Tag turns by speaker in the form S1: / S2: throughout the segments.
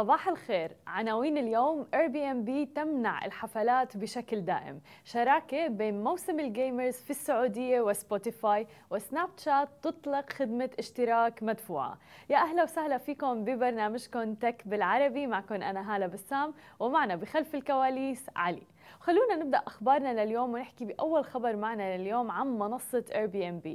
S1: صباح الخير. عناوين اليوم Airbnb تمنع الحفلات بشكل دائم. شراكة بين موسم ال gamers في السعودية وسبوتيفاي وسناب شات تطلق خدمة اشتراك مدفوعة. يا أهلا وسهلا فيكم ببرنامجكم تك بالعربي. معكم أنا هالة بسام ومعنا بخلف الكواليس علي. خلونا نبدأ أخبارنا لليوم ونحكي بأول خبر معنا لليوم عن منصة Airbnb.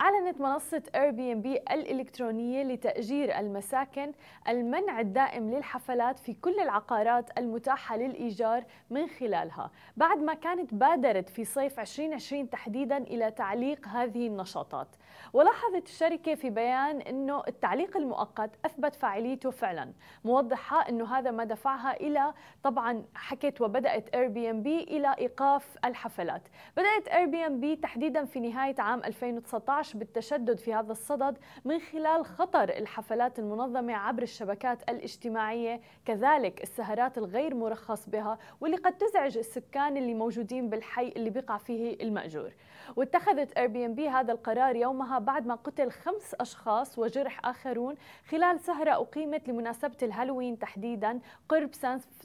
S1: أعلنت منصة Airbnb الإلكترونية لتأجير المساكن المنع الدائم للحفلات في كل العقارات المتاحة للإيجار من خلالها بعد ما كانت بادرت في صيف 2020 تحديدا إلى تعليق هذه النشاطات. ولاحظت الشركة في بيان إنه التعليق المؤقت أثبت فاعليته فعلا. موضحة إنه هذا ما دفعها إلى طبعا حكت وبدأت Airbnb إلى إيقاف الحفلات. بدأت Airbnb تحديدا في نهاية عام 2019 بالتشدد في هذا الصدد من خلال حظر الحفلات المنظمة عبر الشبكات الاجتماعية كذلك السهرات الغير مرخص بها واللي قد تزعج السكان اللي موجودين بالحي اللي بيقع فيه المأجور. واتخذت Airbnb هذا القرار يومها بعد ما قتل خمس أشخاص وجرح آخرون خلال سهرة أقيمت لمناسبة الهالوين تحديدا قرب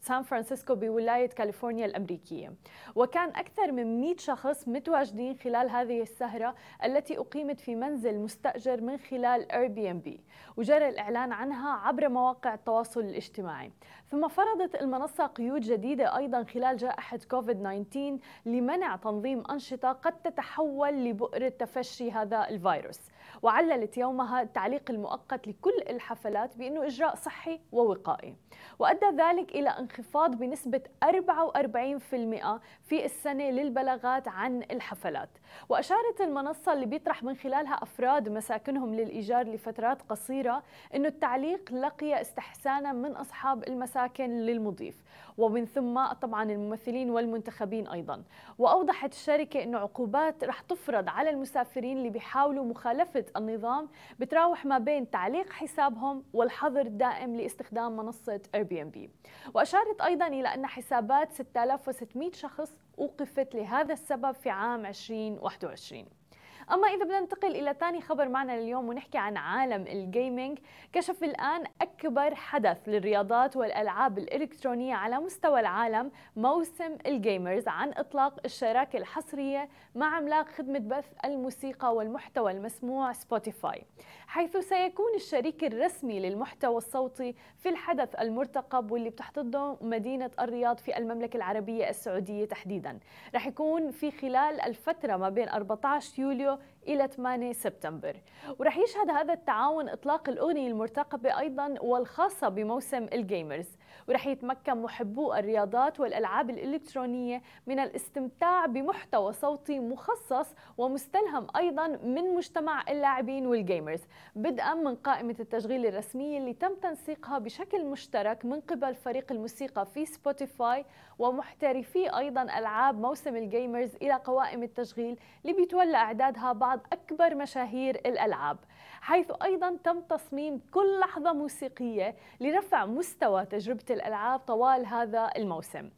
S1: سان فرانسيسكو بولاية كاليفورنيا الأمريكية. وكان أكثر من 100 شخص متواجدين خلال هذه السهرة التي أقيمت في منزل مستأجر من خلال بي وجرى الإعلان عنها عبر مواقع التواصل الاجتماعي. ثم فرضت المنصة قيود جديدة أيضا خلال جائحة كوفيد 19 لمنع تنظيم أنشطة قد تتحول لبؤرة تفشي هذا الفيروس. وعللت يومها التعليق المؤقت لكل الحفلات بأنه إجراء صحي ووقائي. وأدى ذلك إلى انخفاض بنسبة 44% في السنة للبلاغات عن الحفلات. وأشارت المنصة اللي بيطرح من خلالها أفراد مساكنهم للإيجار لفترات قصيرة أنه التعليق لقي استحسانا من أصحاب المساكن للمضيف. ومن ثم طبعا الممثلين والمنتخبين أيضا. وأوضحت الشركة أنه عقوبات رح تفرض على المسافرين اللي بيحاولوا مخالفة النظام بتراوح ما بين تعليق حسابهم والحظر الدائم لاستخدام منصة Airbnb. وأشارت أيضا إلى أن حسابات 6600 شخص أوقفت لهذا السبب في عام 2021 أما إذا بدنا ننتقل إلى ثاني خبر معنا لليوم ونحكي عن عالم الجيمنج كشف الآن أكبر حدث للرياضات والألعاب الإلكترونية على مستوى العالم موسم ال gamers عن إطلاق الشراكة الحصرية مع عملاق خدمة بث الموسيقى والمحتوى المسموع سبوتيفاي حيث سيكون الشريك الرسمي للمحتوى الصوتي في الحدث المرتقب واللي بتحتضنه مدينة الرياض في المملكة العربية السعودية تحديدا. رح يكون في خلال الفترة ما بين 14 يوليو إلى 8 سبتمبر. ورح يشهد هذا التعاون إطلاق الأغنية المرتقبة أيضا والخاصة بموسم ال gamers. ورح يتمكن محبو الرياضات والألعاب الإلكترونية من الاستمتاع بمحتوى صوتي مخصص ومستلهم أيضا من مجتمع اللاعبين وال gamers. بدءا من قائمة التشغيل الرسمية اللي تم تنسيقها بشكل مشترك من قبل فريق الموسيقى في سبوتيفاي ومحترفي أيضا ألعاب موسم ال gamers إلى قوائم التشغيل اللي بيتولى إعدادها بعض أكبر مشاهير الألعاب حيث أيضا تم تصميم كل لحظة موسيقية لرفع مستوى تجربة الألعاب طوال هذا الموسم.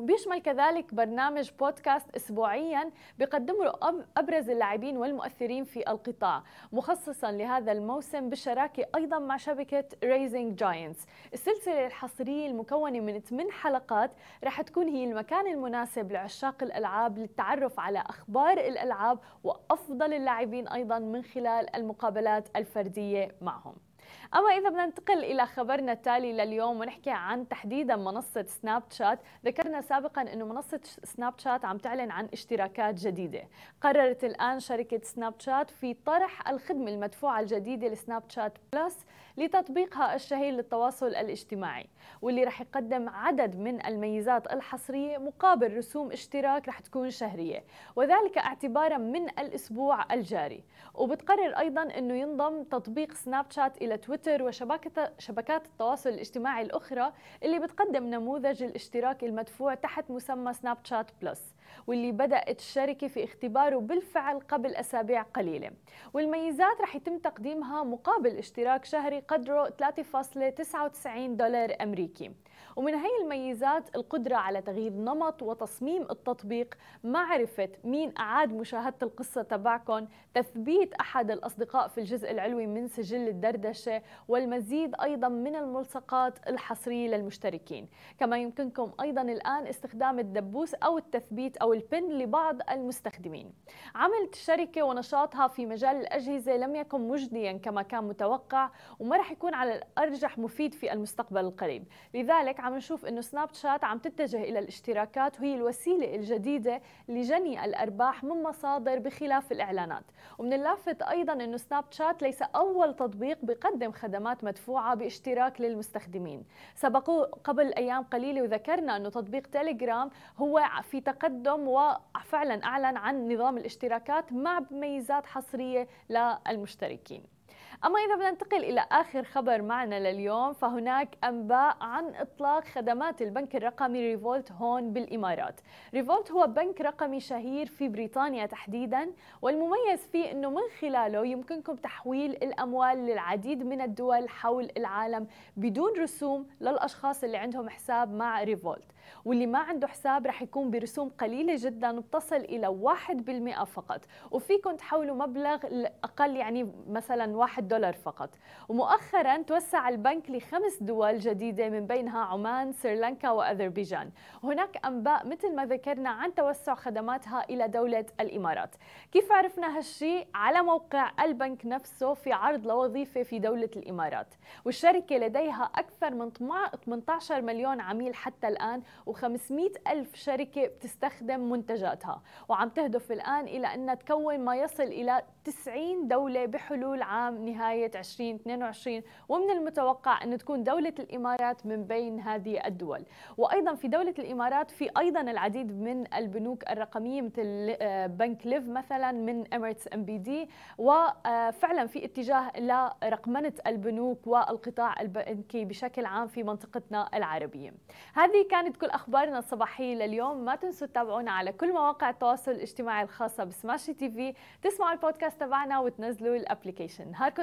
S1: وبيشمل كذلك برنامج بودكاست اسبوعيا بيقدمه أبرز اللاعبين والمؤثرين في القطاع مخصصا لهذا الموسم بالشراكة أيضا مع شبكة Rising Giants السلسلة الحصرية المكونة من 8 حلقات رح تكون هي المكان المناسب لعشاق الألعاب للتعرف على أخبار الألعاب وأفضل اللاعبين أيضا من خلال المقابلات الفردية معهم. أما إذا بدنا ننتقل إلى خبرنا التالي لليوم ونحكي عن تحديدا منصة سناب شات. ذكرنا سابقا أنه منصة سناب شات عم تعلن عن اشتراكات جديدة. قررت الآن شركة سناب شات في طرح الخدمة المدفوعة الجديدة لسناب شات Plus. لتطبيقها الشهير للتواصل الاجتماعي واللي رح يقدم عدد من الميزات الحصرية مقابل رسوم اشتراك رح تكون شهرية وذلك اعتبارا من الأسبوع الجاري. وبتقرر أيضا أنه ينضم تطبيق سناب شات إلى تويتر وشبكة شبكات التواصل الاجتماعي الأخرى اللي بتقدم نموذج الاشتراك المدفوع تحت مسمى سناب شات بلس. واللي بدأت الشركة في اختباره بالفعل قبل أسابيع قليلة. والميزات رح يتم تقديمها مقابل اشتراك شهري قدره 3.99 دولار أمريكي. ومن هي الميزات القدرة على تغيير نمط وتصميم التطبيق معرفة مين أعاد مشاهدة القصة تبعكم تثبيت أحد الأصدقاء في الجزء العلوي من سجل الدردشة والمزيد أيضا من الملصقات الحصرية للمشتركين. كما يمكنكم أيضا الآن استخدام الدبوس أو التثبيت أو البن لبعض المستخدمين. عملت الشركة ونشاطها في مجال الأجهزة لم يكن مجديا كما كان متوقع وما رح يكون على الأرجح مفيد في المستقبل القريب. لذلك عم نشوف أنه سناب شات عم تتجه إلى الاشتراكات وهي الوسيلة الجديدة لجني الأرباح من مصادر بخلاف الإعلانات. ومن اللافت أيضا أنه سناب شات ليس أول تطبيق بقدم خدمات مدفوعة باشتراك للمستخدمين. سبقوا قبل أيام قليلة وذكرنا أنه تطبيق تيليجرام هو في تقدم وفعلا أعلن عن نظام الاشتراكات مع ميزات حصرية للمشتركين. أما إذا بدنا ننتقل إلى آخر خبر معنا لليوم فهناك أنباء عن إطلاق خدمات البنك الرقمي ريفولت هون بالإمارات. ريفولت هو بنك رقمي شهير في بريطانيا تحديدا والمميز فيه أنه من خلاله يمكنكم تحويل الأموال للعديد من الدول حول العالم بدون رسوم للأشخاص اللي عندهم حساب مع ريفولت. واللي ما عنده حساب رح يكون برسوم قليلة جدا بتصل إلى 1% فقط. وفيكم تحولوا مبلغ أقل يعني مثلا 1 دولار فقط. ومؤخرا توسع البنك لخمس دول جديدة من بينها عمان سريلانكا وأذربيجان. هناك أنباء مثل ما ذكرنا عن توسع خدماتها إلى دولة الإمارات. كيف عرفنا هالشيء؟ على موقع البنك نفسه في عرض لوظيفة في دولة الإمارات. والشركة لديها أكثر من 18 مليون عميل حتى الآن و500 ألف شركة بتستخدم منتجاتها. وعم تهدف الآن إلى أن تكون ما يصل إلى 90 دولة بحلول عام نهاية 2022 ومن المتوقع أن تكون دولة الإمارات من بين هذه الدول. وأيضا في دولة الإمارات في أيضا العديد من البنوك الرقمية مثل آه، بنك Liv مثلا من Emirates NBD وفعلا في اتجاه لرقمنة البنوك والقطاع البنكي بشكل عام في منطقتنا العربية. هذه كانت كل أخبارنا الصباحية لليوم. ما تنسوا تتابعونا على كل مواقع التواصل الاجتماعي الخاصة ب Smashi TV. تسمعوا البودكاست تبعنا وتنزلوا ال application. نهاركم